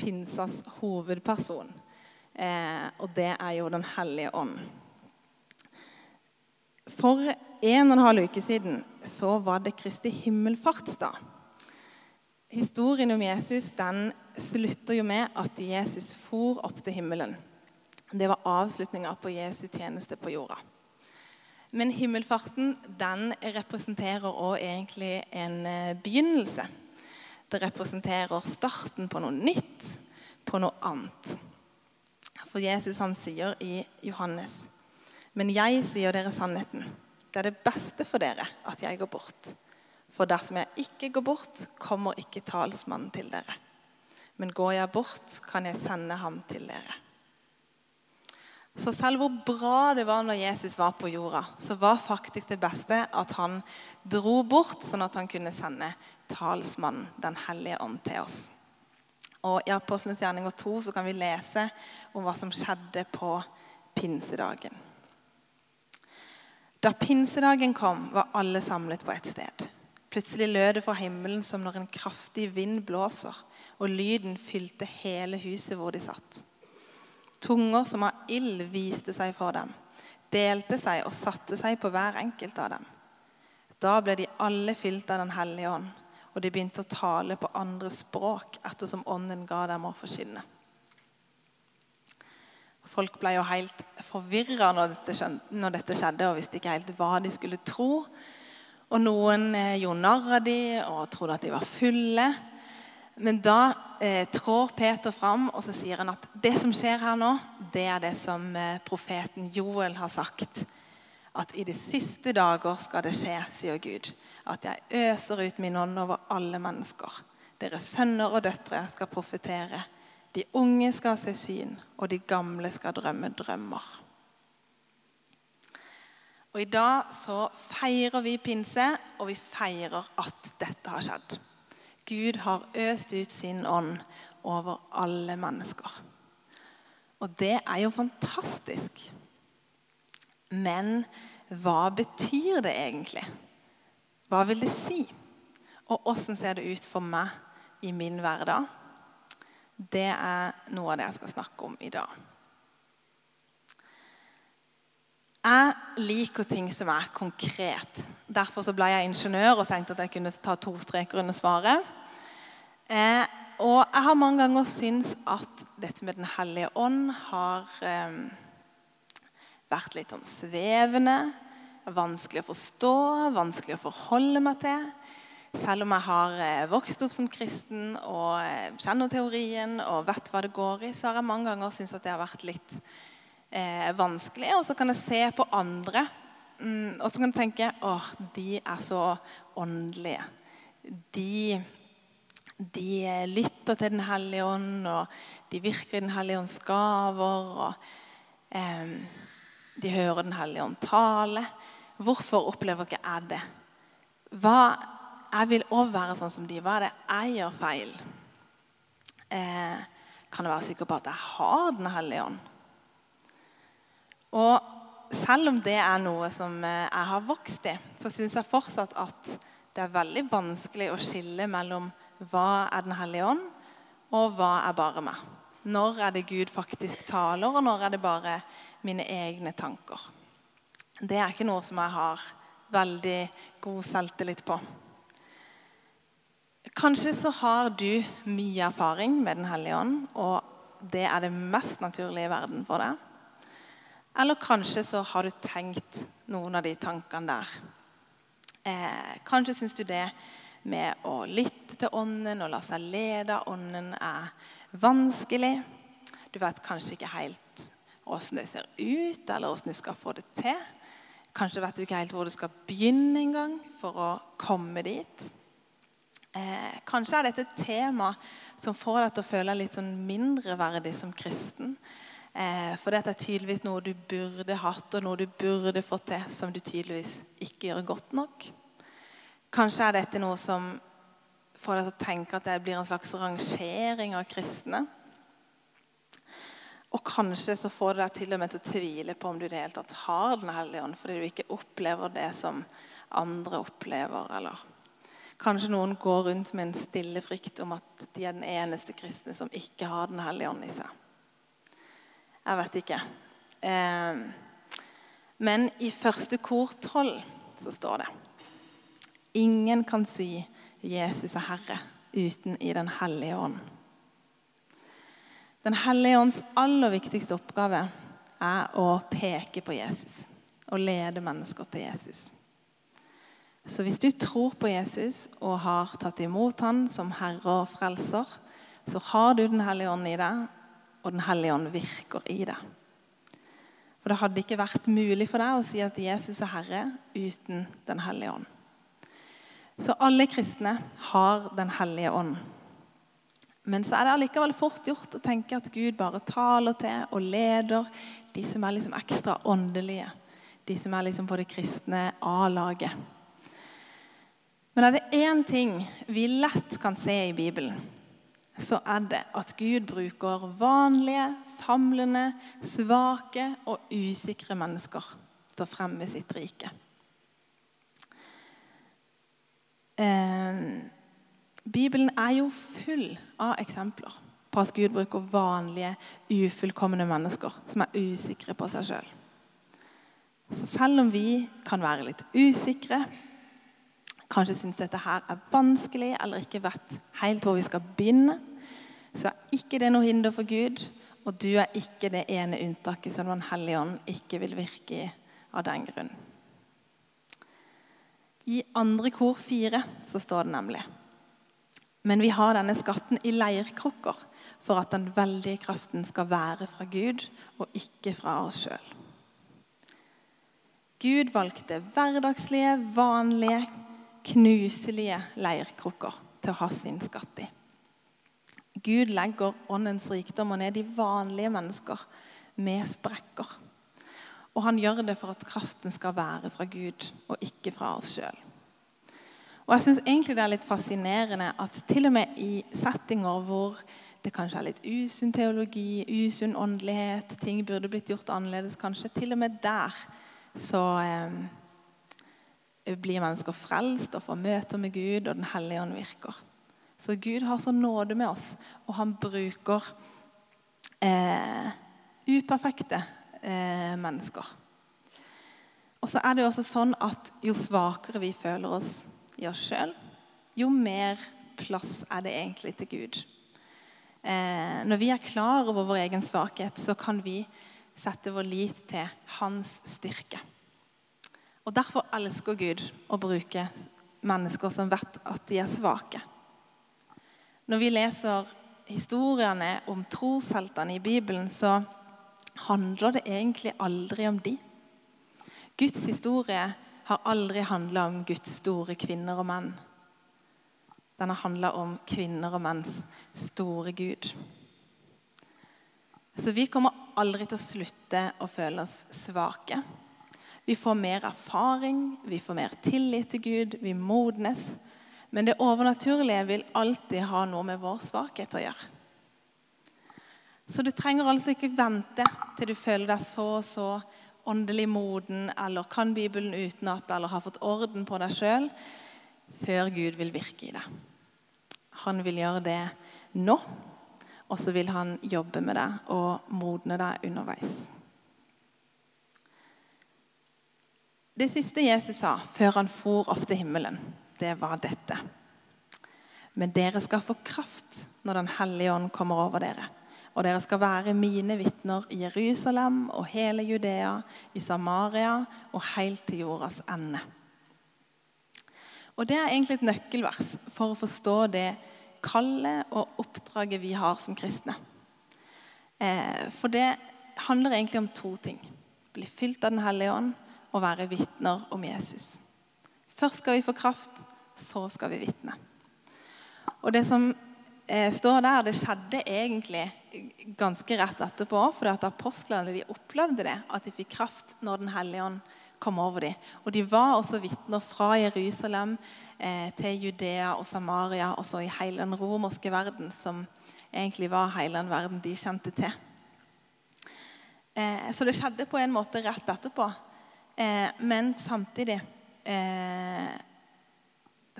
pinsas hovedperson. Eh, og det er jo Den hellige ånd. For en og en halv uke siden så var det Kristi himmelfartsdag. Historien om Jesus den slutter jo med at Jesus for opp til himmelen. Det var avslutninga på Jesu tjeneste på jorda. Men himmelfarten den representerer òg egentlig en eh, begynnelse. Det representerer starten på noe nytt, på noe annet. For Jesus han sier i Johannes.: Men jeg sier dere sannheten. Det er det beste for dere at jeg går bort. For dersom jeg ikke går bort, kommer ikke talsmannen til dere. Men går jeg bort, kan jeg sende ham til dere. Så selv hvor bra det var når Jesus var på jorda, så var faktisk det beste at han dro bort, sånn at han kunne sende talsmannen, Den hellige ånd, til oss. Og I Apostlenes gjerninger 2 så kan vi lese om hva som skjedde på pinsedagen. Da pinsedagen kom, var alle samlet på et sted. Plutselig lød det fra himmelen som når en kraftig vind blåser, og lyden fylte hele huset hvor de satt. Tunger som av ild viste seg for dem, delte seg og satte seg på hver enkelt av dem. Da ble de alle fylt av Den hellige ånd, og de begynte å tale på andre språk ettersom ånden ga dem å forkynne. Folk ble jo helt forvirra når, dette skjedde og visste ikke helt hva de skulle tro. Og noen eh, gjorde narr av dem og trodde at de var fulle. Men da eh, trår Peter fram og så sier han at det som skjer her nå, det er det som eh, profeten Joel har sagt. At i de siste dager skal det skje, sier Gud. At jeg øser ut min ånd over alle mennesker. Deres sønner og døtre skal profetere. De unge skal se syn, og de gamle skal drømme drømmer. Og I dag så feirer vi pinse, og vi feirer at dette har skjedd. Gud har øst ut sin ånd over alle mennesker. Og det er jo fantastisk. Men hva betyr det egentlig? Hva vil det si? Og åssen ser det ut for meg i min hverdag? Det er noe av det jeg skal snakke om i dag. Jeg liker ting som er konkret. Derfor ble jeg ingeniør og tenkte at jeg kunne ta to streker under svaret. Eh, og jeg har mange ganger syntes at dette med Den hellige ånd har eh, vært litt sånn svevende. Vanskelig å forstå, vanskelig å forholde meg til. Selv om jeg har eh, vokst opp som kristen og eh, kjenner teorien og vet hva det går i, så har jeg mange ganger syntes at det har vært litt eh, vanskelig. Og så kan jeg se på andre, mm, og så kan jeg tenke åh, de er så åndelige. De de eh, lytter til Den hellige ånd, og de virker i Den hellige ånds gaver. og eh, De hører Den hellige ånd tale. Hvorfor opplever ikke jeg det? Hva, jeg vil òg være sånn som de. Hva er det jeg gjør feil? Eh, kan jeg være sikker på at jeg har Den hellige ånd? Og selv om det er noe som eh, jeg har vokst i, så syns jeg fortsatt at det er veldig vanskelig å skille mellom hva er Den hellige ånd, og hva er bare meg? Når er det Gud faktisk taler, og når er det bare mine egne tanker? Det er ikke noe som jeg har veldig god selvtillit på. Kanskje så har du mye erfaring med Den hellige ånd, og det er det mest naturlige i verden for deg. Eller kanskje så har du tenkt noen av de tankene der. Eh, kanskje syns du det med å lytte til Ånden og la seg lede av Ånden er vanskelig. Du vet kanskje ikke helt åssen det ser ut, eller åssen du skal få det til. Kanskje vet du ikke helt hvor du skal begynne engang for å komme dit. Eh, kanskje er dette et tema som får deg til å føle deg litt sånn mindreverdig som kristen. Eh, for dette er tydeligvis noe du burde hatt, og noe du burde fått til, som du tydeligvis ikke gjør godt nok. Kanskje er dette noe som får deg til å tenke at det blir en slags rangering av kristne. Og kanskje så får det deg til og med til å tvile på om du i det hele tatt har Den hellige ånd, fordi du ikke opplever det som andre opplever. Eller Kanskje noen går rundt med en stille frykt om at de er den eneste kristne som ikke har Den hellige ånd i seg. Jeg vet ikke. Eh, men i første kor 12 så står det Ingen kan si 'Jesus er Herre' uten i Den hellige ånd. Den hellige ånds aller viktigste oppgave er å peke på Jesus og lede mennesker til Jesus. Så hvis du tror på Jesus og har tatt imot han som herre og frelser, så har du Den hellige ånd i deg, og Den hellige ånd virker i deg. For det hadde ikke vært mulig for deg å si at Jesus er herre uten Den hellige ånd. Så alle kristne har Den hellige ånd. Men så er det allikevel fort gjort å tenke at Gud bare taler til og leder de som er liksom ekstra åndelige. De som er liksom på det kristne A-laget. Men er det én ting vi lett kan se i Bibelen, så er det at Gud bruker vanlige, famlende, svake og usikre mennesker til å fremme sitt rike. Eh, Bibelen er jo full av eksempler på at Gud bruker vanlige, ufullkomne mennesker som er usikre på seg sjøl. Så selv om vi kan være litt usikre, kanskje syns dette her er vanskelig eller ikke vet helt hvor vi skal begynne, så er ikke det noe hinder for Gud. Og du er ikke det ene unntaket som Den hellige ånd ikke vil virke i av den grunn. I andre kor fire så står det nemlig Men vi har denne skatten i leirkrukker for at den veldige kraften skal være fra Gud og ikke fra oss sjøl. Gud valgte hverdagslige, vanlige, knuselige leirkrukker til å ha sin skatt i. Gud legger åndens rikdommer ned i vanlige mennesker med sprekker. Og han gjør det for at kraften skal være fra Gud og ikke fra oss sjøl. Og jeg syns egentlig det er litt fascinerende at til og med i settinger hvor det kanskje er litt usunn teologi, usunn åndelighet, ting burde blitt gjort annerledes kanskje, til og med der så eh, blir mennesker frelst og får møter med Gud, og Den hellige ånd virker. Så Gud har så nåde med oss, og han bruker eh, uperfekte eh, mennesker. Og så er det jo også sånn at Jo svakere vi føler oss i oss sjøl, jo mer plass er det egentlig til Gud. Eh, når vi er klar over vår egen svakhet, så kan vi sette vår lit til hans styrke. Og Derfor elsker Gud å bruke mennesker som vet at de er svake. Når vi leser historiene om trosheltene i Bibelen, så handler det egentlig aldri om de. Guds historie har aldri handla om Guds store kvinner og menn. Den har handla om kvinner og menns store Gud. Så vi kommer aldri til å slutte å føle oss svake. Vi får mer erfaring, vi får mer tillit til Gud, vi modnes. Men det overnaturlige vil alltid ha noe med vår svakhet å gjøre. Så du trenger altså ikke vente til du føler deg så og så åndelig moden eller kan Bibelen utenat eller har fått orden på deg sjøl, før Gud vil virke i deg. Han vil gjøre det nå, og så vil han jobbe med deg og modne deg underveis. Det siste Jesus sa før han for opp til himmelen, det var dette. Men dere skal få kraft når Den hellige ånd kommer over dere. Og dere skal være mine vitner i Jerusalem og hele Judea, i Samaria og helt til jordas ende. Og Det er egentlig et nøkkelvers for å forstå det kallet og oppdraget vi har som kristne. Eh, for det handler egentlig om to ting. Bli fylt av Den hellige ånd og være vitner om Jesus. Først skal vi få kraft, så skal vi vitne. Og det som står der, det skjedde egentlig ganske rett etterpå. For at apostlene de opplevde det, at de fikk kraft når Den hellige ånd kom over dem. Og de var også vitner fra Jerusalem eh, til Judea og Samaria, også i hele den romerske verden, som egentlig var hele den verden de kjente til. Eh, så det skjedde på en måte rett etterpå. Eh, men samtidig eh,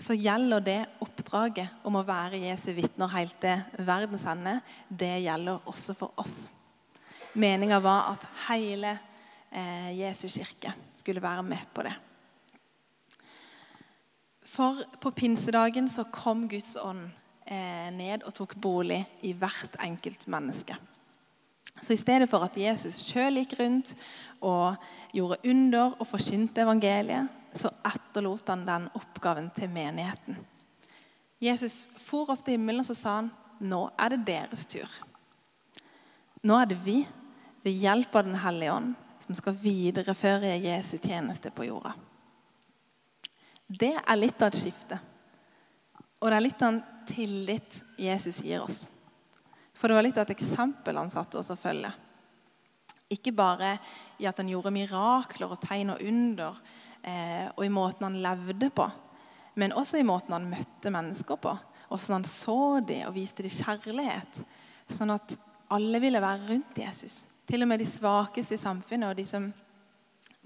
så gjelder det oppdraget om å være Jesu vitner helt til verdens ende. Det gjelder også for oss. Meninga var at hele eh, Jesu kirke skulle være med på det. For på pinsedagen så kom Guds ånd eh, ned og tok bolig i hvert enkelt menneske. Så i stedet for at Jesus sjøl gikk rundt og gjorde under og forkynte evangeliet, så etterlot han den oppgaven til menigheten. Jesus for opp til himmelen og så sa han, nå er det deres tur. Nå er det vi, ved hjelp av Den hellige ånd, som skal videreføre Jesu tjeneste på jorda. Det er litt av et skifte. Og det er litt av en tillit Jesus gir oss. For det var litt av et eksempel han satte oss å følge. Ikke bare i at han gjorde mirakler og tegn og under, og i måten han levde på, men også i måten han møtte mennesker på. Åssen han så dem og viste dem kjærlighet, sånn at alle ville være rundt Jesus. Til og med de svakeste i samfunnet og de som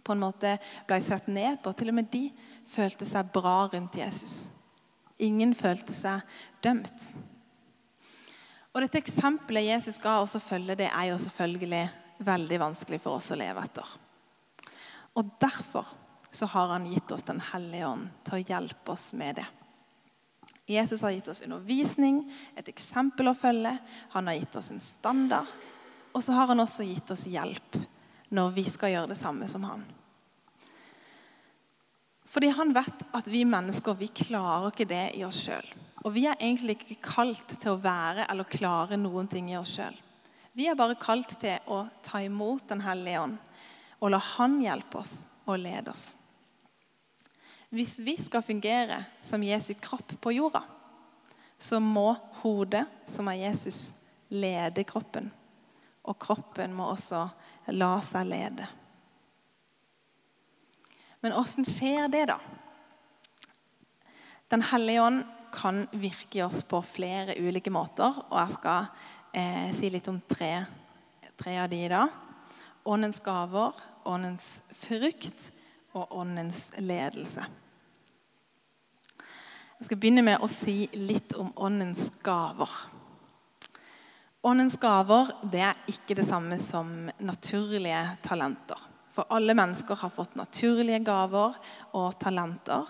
på en måte ble sett ned på, til og med de følte seg bra rundt Jesus. Ingen følte seg dømt. Og Dette eksempelet Jesus ga oss å følge, det er jo selvfølgelig veldig vanskelig for oss å leve etter. Og Derfor så har han gitt oss Den hellige ånd til å hjelpe oss med det. Jesus har gitt oss undervisning, et eksempel å følge. Han har gitt oss en standard. Og så har han også gitt oss hjelp når vi skal gjøre det samme som han. Fordi han vet at vi mennesker vi klarer ikke det i oss sjøl. Og vi er egentlig ikke kalt til å være eller klare noen ting i oss sjøl. Vi er bare kalt til å ta imot Den hellige ånd og la Han hjelpe oss og lede oss. Hvis vi skal fungere som Jesu kropp på jorda, så må hodet, som er Jesus, lede kroppen. Og kroppen må også la seg lede. Men åssen skjer det, da? Den hellige ånd kan virke i oss på flere ulike måter. Og jeg skal eh, si litt om tre, tre av de i dag. Åndens gaver, åndens frukt og åndens ledelse. Jeg skal begynne med å si litt om åndens gaver. Åndens gaver det er ikke det samme som naturlige talenter. For alle mennesker har fått naturlige gaver og talenter.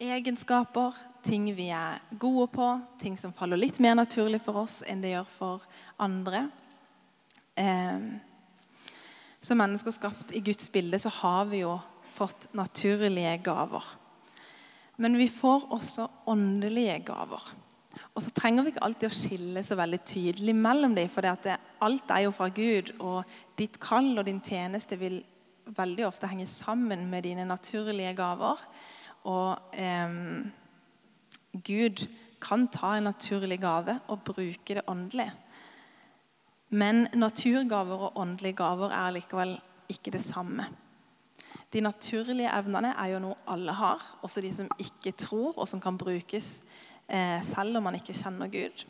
Egenskaper, ting vi er gode på, ting som faller litt mer naturlig for oss enn det gjør for andre. Eh, som mennesker skapt i Guds bilde så har vi jo fått naturlige gaver. Men vi får også åndelige gaver. Og så trenger vi ikke alltid å skille så veldig tydelig mellom dem. For alt er jo fra Gud, og ditt kall og din tjeneste vil veldig ofte henge sammen med dine naturlige gaver. Og eh, Gud kan ta en naturlig gave og bruke det åndelig. Men naturgaver og åndelige gaver er likevel ikke det samme. De naturlige evnene er jo noe alle har, også de som ikke tror, og som kan brukes eh, selv om man ikke kjenner Gud.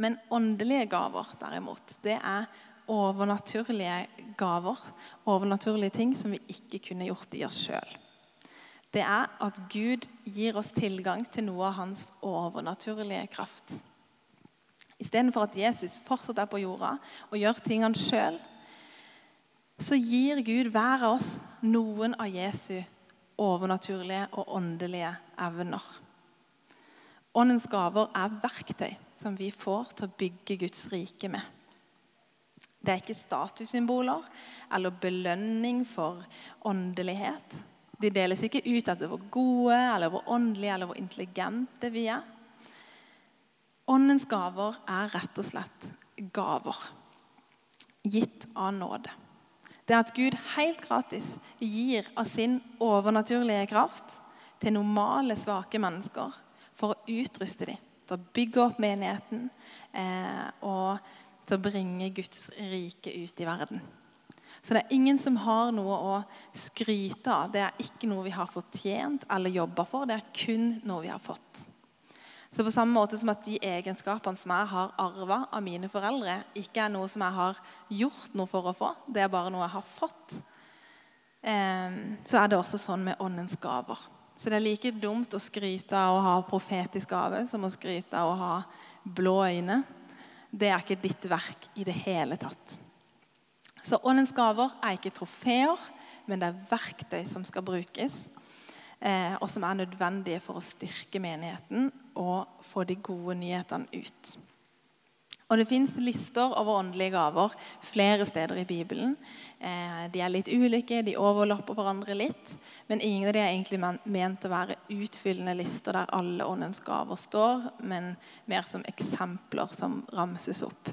Men åndelige gaver, derimot, det er overnaturlige gaver, overnaturlige ting som vi ikke kunne gjort i oss sjøl det er at Gud gir oss tilgang til noe av hans overnaturlige kraft. Istedenfor at Jesus fortsatt er på jorda og gjør tingene sjøl, så gir Gud hver av oss noen av Jesu overnaturlige og åndelige evner. Åndens gaver er verktøy som vi får til å bygge Guds rike med. Det er ikke statussymboler eller belønning for åndelighet. De deles ikke ut etter hvor gode, eller hvor åndelige eller hvor intelligente vi er. Åndens gaver er rett og slett gaver, gitt av nåde. Det er at Gud helt gratis gir av sin overnaturlige kraft til normale, svake mennesker for å utruste dem, til å bygge opp menigheten eh, og til å bringe Guds rike ut i verden. Så det er ingen som har noe å skryte av. Det er ikke noe vi har fortjent eller jobba for. Det er kun noe vi har fått. Så på samme måte som at de egenskapene som jeg har arva av mine foreldre, ikke er noe som jeg har gjort noe for å få, det er bare noe jeg har fått, ehm, så er det også sånn med åndens gaver. Så det er like dumt å skryte av å ha profetisk gave som å skryte av å ha blå øyne. Det er ikke ditt verk i det hele tatt. Så åndens gaver er ikke trofeer, men det er verktøy som skal brukes, og som er nødvendige for å styrke menigheten og få de gode nyhetene ut. Og Det fins lister over åndelige gaver flere steder i Bibelen. Eh, de er litt ulike, de overlapper hverandre litt. Men ingen av de er egentlig ment å være utfyllende lister der alle åndens gaver står, men mer som eksempler som ramses opp.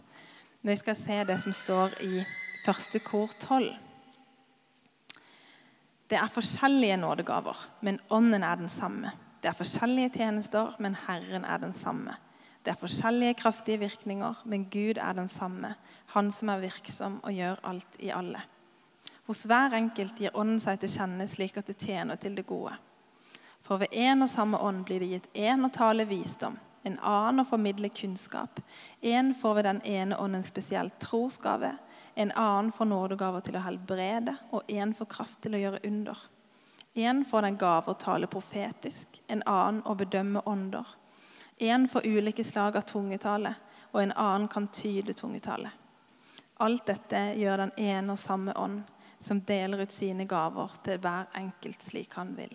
Når vi skal se det som står i første kor 12 Det er forskjellige nådegaver, men ånden er den samme. Det er forskjellige tjenester, men Herren er den samme. Det er forskjellige kraftige virkninger, men Gud er den samme, Han som er virksom og gjør alt i alle. Hos hver enkelt gir Ånden seg til kjenne slik at det tjener til det gode. For ved én og samme ånd blir det gitt én å tale visdom, en annen å formidle kunnskap, én får ved den ene ånden spesielt trosgave, en annen får nådegaver til å helbrede, og en får kraft til å gjøre under. En får den gave å tale profetisk, en annen å bedømme ånder En får ulike slag av tungetale, og en annen kan tyde tungetale. Alt dette gjør den ene og samme ånd, som deler ut sine gaver til hver enkelt slik han vil.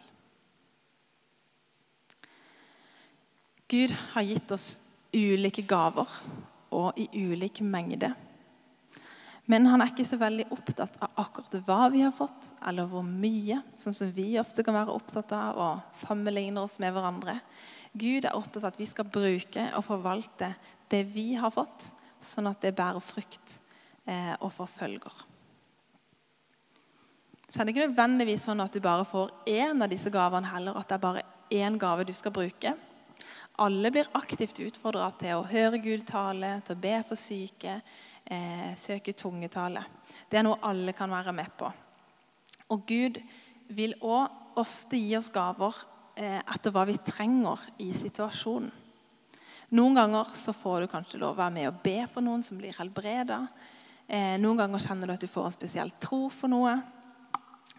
Gud har gitt oss ulike gaver og i ulik mengde. Men han er ikke så veldig opptatt av akkurat hva vi har fått, eller hvor mye, sånn som vi ofte kan være opptatt av og sammenligner oss med hverandre. Gud er opptatt av at vi skal bruke og forvalte det vi har fått, sånn at det bærer frukt eh, og forfølger. Så er det ikke nødvendigvis sånn at du bare får én av disse gavene heller, at det er bare én gave du skal bruke. Alle blir aktivt utfordra til å høre Gud tale, til å be for syke, eh, søke tungetale. Det er noe alle kan være med på. Og Gud vil òg ofte gi oss gaver Eh, etter hva vi trenger i situasjonen. Noen ganger så får du kanskje lov å være med og be for noen som blir helbreda. Eh, noen ganger kjenner du at du får en spesiell tro for noe.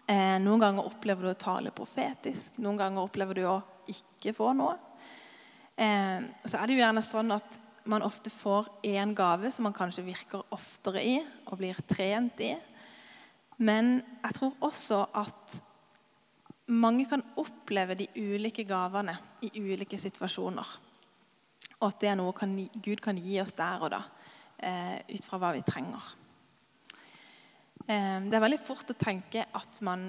Eh, noen ganger opplever du å tale profetisk. Noen ganger opplever du å ikke få noe. Så er det jo gjerne sånn at man ofte får én gave som man kanskje virker oftere i og blir trent i. Men jeg tror også at mange kan oppleve de ulike gavene i ulike situasjoner. Og at det er noe kan, Gud kan gi oss der og da, eh, ut fra hva vi trenger. Eh, det er veldig fort å tenke at man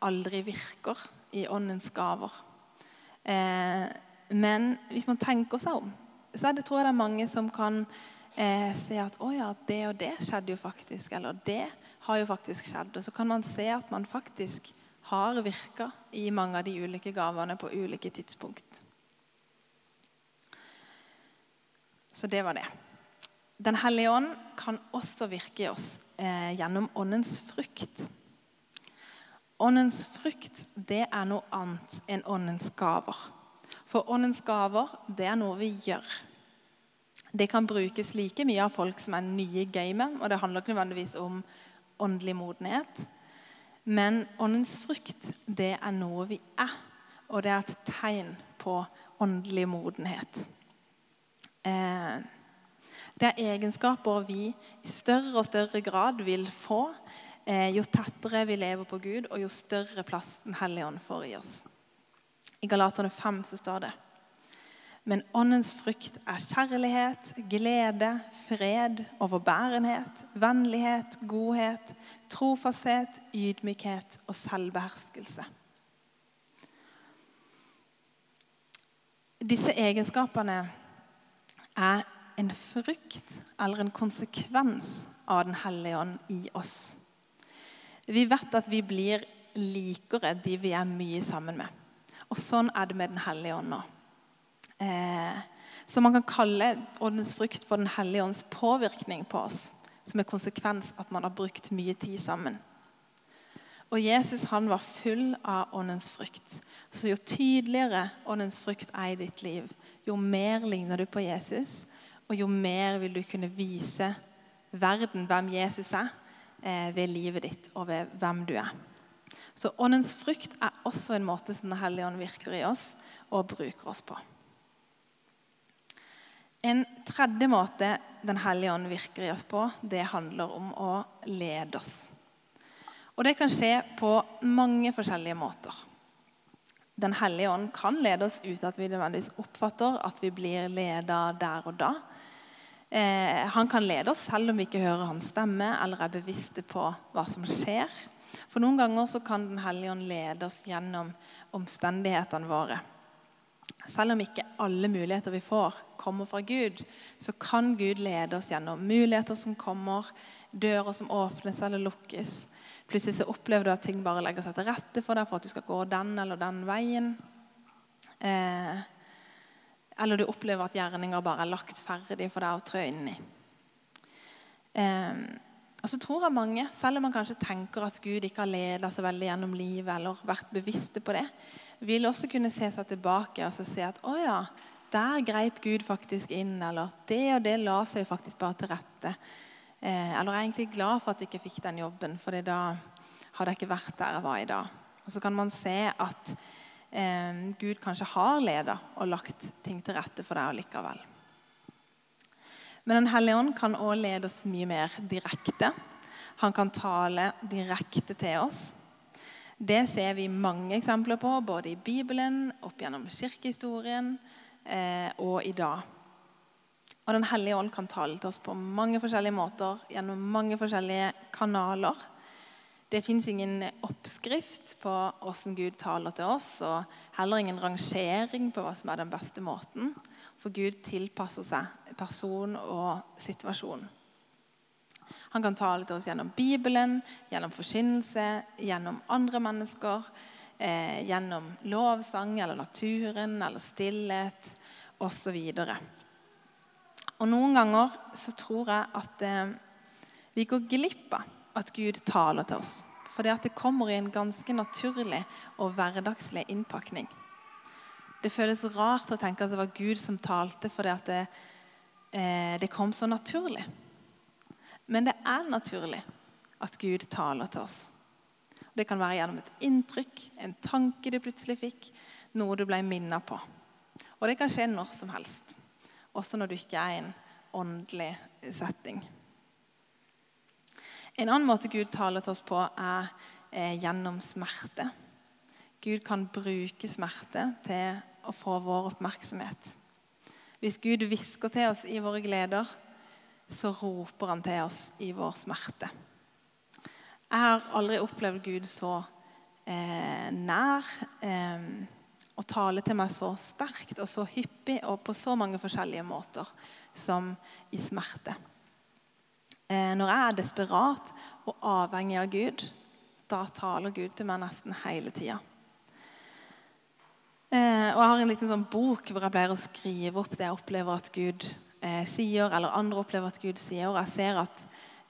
aldri virker i åndens gaver. Eh, men hvis man tenker seg om, så er det, tror jeg det er mange som kan eh, se at å ja, det og det skjedde jo faktisk. Eller det har jo faktisk skjedd. Og så kan man se at man faktisk har virka i mange av de ulike gavene på ulike tidspunkt. Så det var det. Den hellige ånd kan også virke i oss eh, gjennom åndens frukt. Åndens frukt det er noe annet enn åndens gaver. For åndens gaver det er noe vi gjør. Det kan brukes like mye av folk som er nye i gamet. Og det handler ikke nødvendigvis om åndelig modenhet. Men åndens frukt, det er noe vi er, og det er et tegn på åndelig modenhet. Eh, det er egenskaper vi i større og større grad vil få eh, jo tettere vi lever på Gud, og jo større plass Den hellige ånd får i oss. I Galaterne 5 så står det men åndens frukt er kjærlighet, glede, fred, overbærenhet, vennlighet, godhet, trofasthet, ydmykhet og selvbeherskelse. Disse egenskapene er en frukt eller en konsekvens av Den hellige ånd i oss. Vi vet at vi blir likere de vi er mye sammen med. Og sånn er det med Den hellige ånd nå. Eh, så man kan kalle åndens frukt for Den hellige ånds påvirkning på oss. Som er konsekvens at man har brukt mye tid sammen. Og Jesus han var full av åndens frukt. Så jo tydeligere åndens frukt er i ditt liv, jo mer ligner du på Jesus, og jo mer vil du kunne vise verden hvem Jesus er, eh, ved livet ditt og ved hvem du er. Så åndens frukt er også en måte som Den hellige ånd virker i oss og bruker oss på. En tredje måte Den hellige ånd virker i oss på, det handler om å lede oss. Og det kan skje på mange forskjellige måter. Den hellige ånd kan lede oss uten at vi nødvendigvis oppfatter at vi blir leda der og da. Eh, han kan lede oss selv om vi ikke hører hans stemme eller er bevisste på hva som skjer. For noen ganger så kan Den hellige ånd lede oss gjennom omstendighetene våre. Selv om ikke alle muligheter vi får, kommer fra Gud, så kan Gud lede oss gjennom muligheter som kommer, dører som åpnes eller lukkes. Plutselig så opplever du at ting bare legger seg til rette for deg for at du skal gå den eller den veien. Eh, eller du opplever at gjerninger bare er lagt ferdig for deg å trø inn i. Eh, og så tror jeg mange, Selv om man kanskje tenker at Gud ikke har ledet så veldig gjennom livet, eller vært bevisste på det, vil også kunne se seg tilbake og se at å ja, der greip Gud faktisk inn. Eller det og det la seg jo faktisk bare til rette. Eh, eller er egentlig glad for at jeg ikke fikk den jobben, for da hadde jeg ikke vært der jeg var i dag. Og Så kan man se at eh, Gud kanskje har leda og lagt ting til rette for deg likevel. Men Den hellige ånd kan også lede oss mye mer direkte. Han kan tale direkte til oss. Det ser vi mange eksempler på, både i Bibelen, opp gjennom kirkehistorien eh, og i dag. Og Den hellige ånd kan tale til oss på mange forskjellige måter, gjennom mange forskjellige kanaler. Det fins ingen oppskrift på hvordan Gud taler til oss, og heller ingen rangering på hva som er den beste måten. For Gud tilpasser seg person og situasjon. Han kan tale til oss gjennom Bibelen, gjennom forkynnelse, gjennom andre mennesker, eh, gjennom lovsang eller naturen eller stillhet osv. Og, og noen ganger så tror jeg at eh, vi går glipp av at Gud taler til oss. For det kommer i en ganske naturlig og hverdagslig innpakning. Det føles rart å tenke at det var Gud som talte fordi at det, eh, det kom så naturlig. Men det er naturlig at Gud taler til oss. Det kan være gjennom et inntrykk, en tanke du plutselig fikk, noe du ble minnet på. Og det kan skje når som helst, også når du ikke er i en åndelig setting. En annen måte Gud taler til oss på, er eh, gjennom smerte. Gud kan bruke smerte til å få vår oppmerksomhet. Hvis Gud hvisker til oss i våre gleder, så roper han til oss i vår smerte. Jeg har aldri opplevd Gud så eh, nær eh, og tale til meg så sterkt og så hyppig og på så mange forskjellige måter som i smerte. Eh, når jeg er desperat og avhengig av Gud, da taler Gud til meg nesten hele tida. Eh, og jeg har en liten sånn bok hvor jeg pleier å skrive opp det jeg opplever at Gud eh, sier, eller andre opplever at Gud sier. Og jeg ser at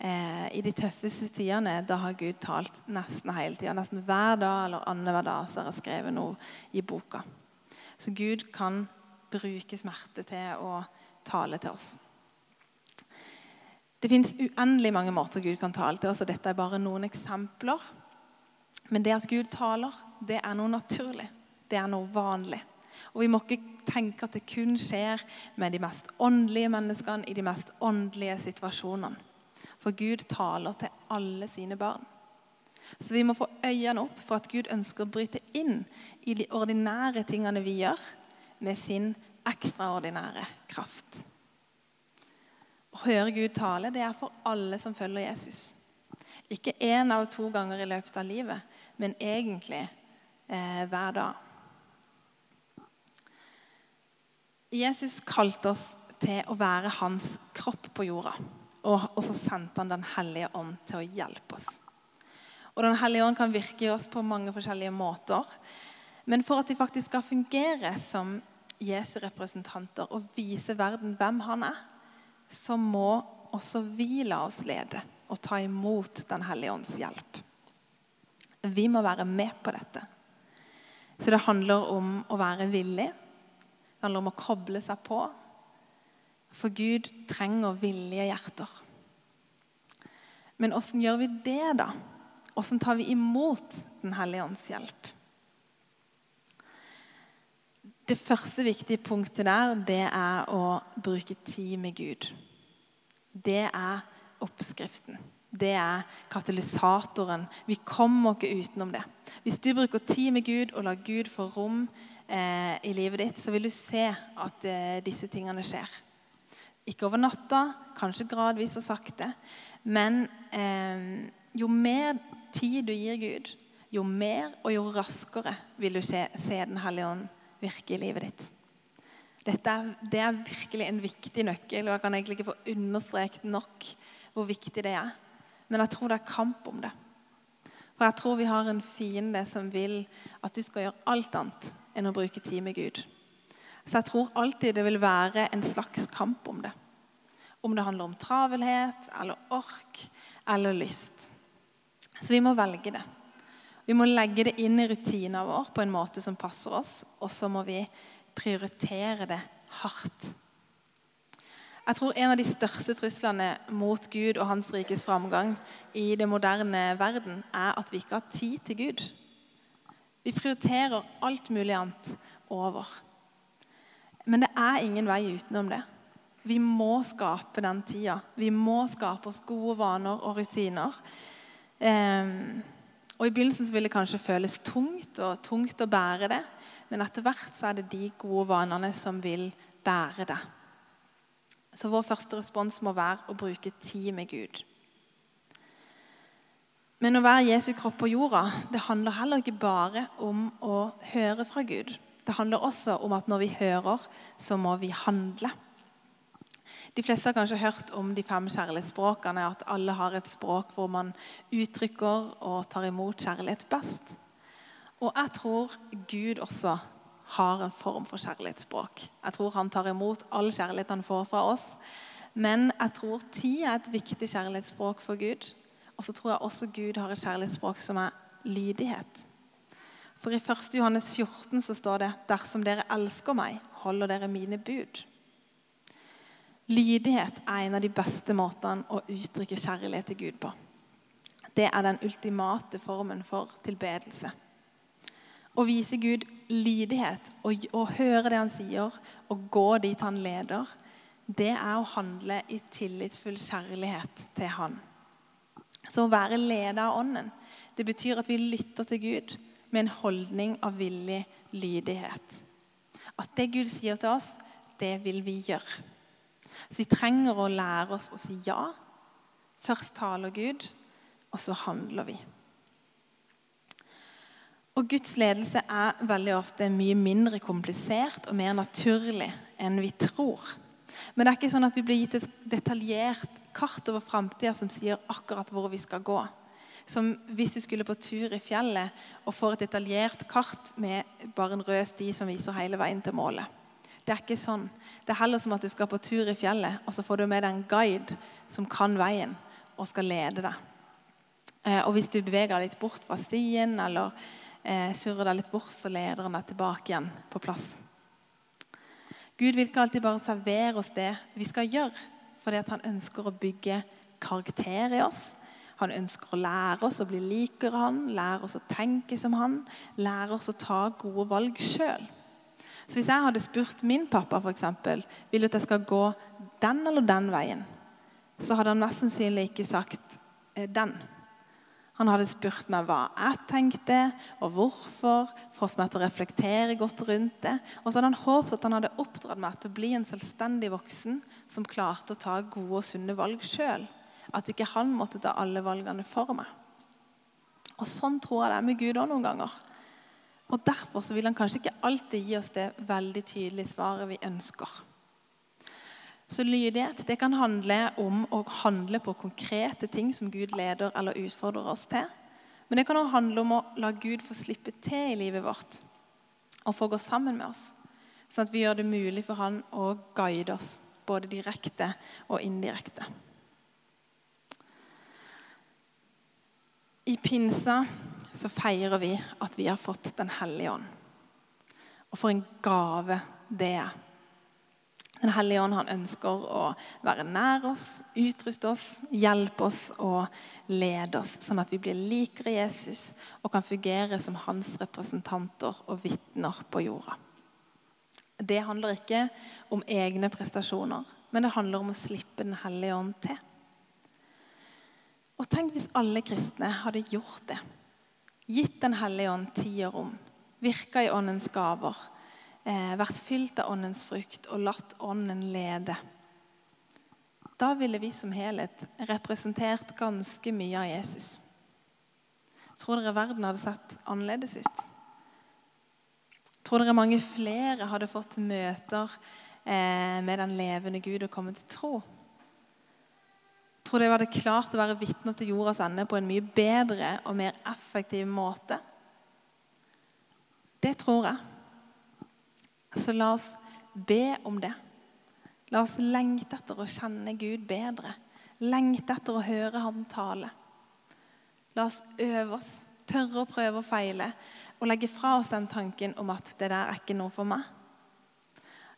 eh, i de tøffeste tidene da har Gud talt nesten hele tida. Nesten hver dag eller annenhver dag så har jeg skrevet noe i boka. Så Gud kan bruke smerte til å tale til oss. Det fins uendelig mange måter Gud kan tale til oss, og dette er bare noen eksempler. Men det at Gud taler, det er noe naturlig. Det er noe vanlig. Og vi må ikke tenke at det kun skjer med de mest åndelige menneskene i de mest åndelige situasjonene. For Gud taler til alle sine barn. Så vi må få øynene opp for at Gud ønsker å bryte inn i de ordinære tingene vi gjør, med sin ekstraordinære kraft. Å høre Gud tale det er for alle som følger Jesus. Ikke én av to ganger i løpet av livet, men egentlig eh, hver dag. Jesus kalte oss til å være hans kropp på jorda. Og, og så sendte han Den hellige ånd til å hjelpe oss. Og Den hellige ånd kan virke i oss på mange forskjellige måter. Men for at vi faktisk skal fungere som Jesu representanter og vise verden hvem han er, så må også vi la oss lede og ta imot Den hellige ånds hjelp. Vi må være med på dette. Så det handler om å være villig handler om å koble seg på. For Gud trenger villige hjerter. Men åssen gjør vi det, da? Hvordan tar vi imot Den hellige ånds hjelp? Det første viktige punktet der, det er å bruke tid med Gud. Det er oppskriften. Det er katalysatoren. Vi kommer ikke utenom det. Hvis du bruker tid med Gud og lar Gud få rom eh, i livet ditt, så vil du se at eh, disse tingene skjer. Ikke over natta, kanskje gradvis og sakte. Men eh, jo mer tid du gir Gud, jo mer og jo raskere vil du se, se Den hellige ånd virke i livet ditt. Dette er, det er virkelig en viktig nøkkel, og jeg kan egentlig ikke få understreket nok hvor viktig det er. Men jeg tror det er kamp om det. For jeg tror vi har en fiende som vil at du skal gjøre alt annet enn å bruke tid med Gud. Så jeg tror alltid det vil være en slags kamp om det. Om det handler om travelhet eller ork eller lyst. Så vi må velge det. Vi må legge det inn i rutina vår på en måte som passer oss, og så må vi prioritere det hardt. Jeg tror En av de største truslene mot Gud og Hans rikes framgang i det moderne verden, er at vi ikke har tid til Gud. Vi prioriterer alt mulig annet over. Men det er ingen vei utenom det. Vi må skape den tida. Vi må skape oss gode vaner og rutiner. Um, og I begynnelsen vil det kanskje føles tungt og tungt å bære det, men etter hvert så er det de gode vanene som vil bære det. Så vår første respons må være å bruke tid med Gud. Men å være Jesu kropp på jorda det handler heller ikke bare om å høre fra Gud. Det handler også om at når vi hører, så må vi handle. De fleste har kanskje hørt om de fem kjærlighetsspråkene, at alle har et språk hvor man uttrykker og tar imot kjærlighet best. Og jeg tror Gud også har en form for kjærlighetsspråk. Jeg tror han tar imot all kjærlighet han får fra oss. Men jeg tror tid er et viktig kjærlighetsspråk for Gud. Og så tror jeg også Gud har et kjærlighetsspråk som er lydighet. For i 1. Johannes 14 så står det dersom dere elsker meg, holder dere mine bud. Lydighet er en av de beste måtene å uttrykke kjærlighet til Gud på. Det er den ultimate formen for tilbedelse. Å vise Gud lydighet og, og høre det han sier, og gå dit han leder, det er å handle i tillitsfull kjærlighet til han. Så å være leder av Ånden, det betyr at vi lytter til Gud med en holdning av villig lydighet. At det Gud sier til oss, det vil vi gjøre. Så vi trenger å lære oss å si ja. Først taler Gud, og så handler vi. Og Guds ledelse er veldig ofte mye mindre komplisert og mer naturlig enn vi tror. Men det er ikke sånn at vi blir gitt et detaljert kart over framtida som sier akkurat hvor vi skal gå. Som hvis du skulle på tur i fjellet og får et detaljert kart med bare en rød sti som viser hele veien til målet. Det er ikke sånn. Det er heller som at du skal på tur i fjellet, og så får du med deg en guide som kan veien og skal lede deg. Eh, og hvis du beveger deg litt bort fra stien eller eh, surrer deg litt bort, så leder han deg tilbake igjen på plass. Gud vil ikke alltid bare servere oss det vi skal gjøre, fordi han ønsker å bygge karakter i oss. Han ønsker å lære oss å bli likere han, lære oss å tenke som han, lære oss å ta gode valg sjøl. Så Hvis jeg hadde spurt min pappa eksempel, vil du at jeg skal gå den eller den veien, så hadde han mest sannsynlig ikke sagt eh, den. Han hadde spurt meg hva jeg tenkte, og hvorfor. Fått meg til å reflektere godt rundt det. Og så hadde han håpet at han hadde oppdratt meg til å bli en selvstendig voksen som klarte å ta gode og sunne valg sjøl. At ikke han måtte ta alle valgene for meg. Og Sånn tror jeg det er med Gud òg noen ganger. Og Derfor vil han kanskje ikke alltid gi oss det veldig tydelige svaret vi ønsker. Så lydighet det kan handle om å handle på konkrete ting som Gud leder eller utfordrer oss til. Men det kan også handle om å la Gud få slippe til i livet vårt og få gå sammen med oss. Sånn at vi gjør det mulig for Han å guide oss, både direkte og indirekte. I pinsa så feirer vi at vi har fått Den hellige ånd. Og for en gave det er. Den hellige ånd han ønsker å være nær oss, utruste oss, hjelpe oss og lede oss, sånn at vi blir likere Jesus og kan fungere som hans representanter og vitner på jorda. Det handler ikke om egne prestasjoner, men det handler om å slippe Den hellige ånd til. Og Tenk hvis alle kristne hadde gjort det. Gitt Den hellige ånd tid og rom, virka i åndens gaver eh, vært fylt av åndens frukt og latt ånden lede. Da ville vi som helhet representert ganske mye av Jesus. Tror dere verden hadde sett annerledes ut? Tror dere mange flere hadde fått møter eh, med den levende Gud og kommet til tro? Tror dere vi hadde klart å være vitner til jordas ende på en mye bedre og mer effektiv måte? Det tror jeg. Så la oss be om det. La oss lengte etter å kjenne Gud bedre. Lengte etter å høre Han tale. La oss øve oss, tørre å prøve og feile, og legge fra oss den tanken om at det der er ikke noe for meg.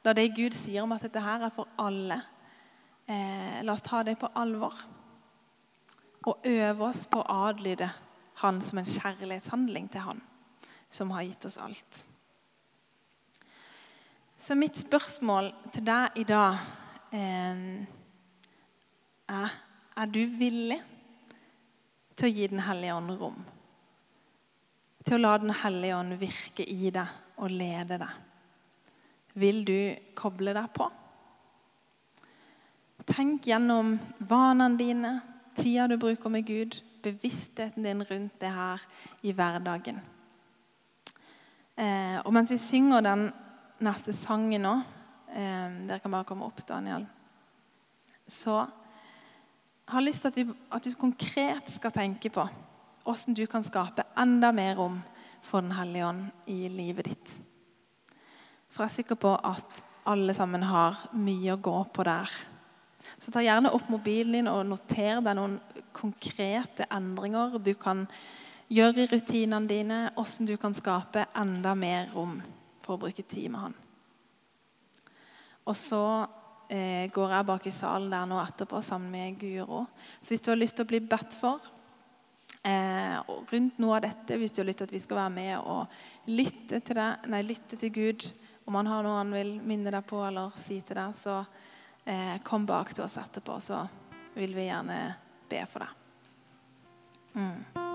La det Gud sier om at dette her er for alle, eh, la oss ta det på alvor. Og øve oss på å adlyde Han som en kjærlighetshandling til Han, som har gitt oss alt. Så mitt spørsmål til deg i dag eh, er Er du villig til å gi Den hellige ånd rom? Til å la Den hellige ånd virke i deg og lede deg? Vil du koble deg på? Tenk gjennom vanene dine, tida du bruker med Gud, bevisstheten din rundt det her i hverdagen. Eh, og mens vi synger den neste sangen nå Dere kan bare komme opp, Daniel. Så jeg har lyst til at du konkret skal tenke på hvordan du kan skape enda mer rom for Den hellige ånd i livet ditt. For jeg er sikker på at alle sammen har mye å gå på der. Så ta gjerne opp mobilen din og noter deg noen konkrete endringer du kan gjøre i rutinene dine, hvordan du kan skape enda mer rom for å bruke tid med han. Og så eh, går jeg bak i salen der nå etterpå sammen med Guro. Så hvis du har lyst til å bli bedt for eh, rundt noe av dette, hvis du har lyst til at vi skal være med og lytte til, deg, nei, lytte til Gud, om han har noe han vil minne deg på eller si til deg, så eh, kom bak til oss etterpå, så vil vi gjerne be for deg. Mm.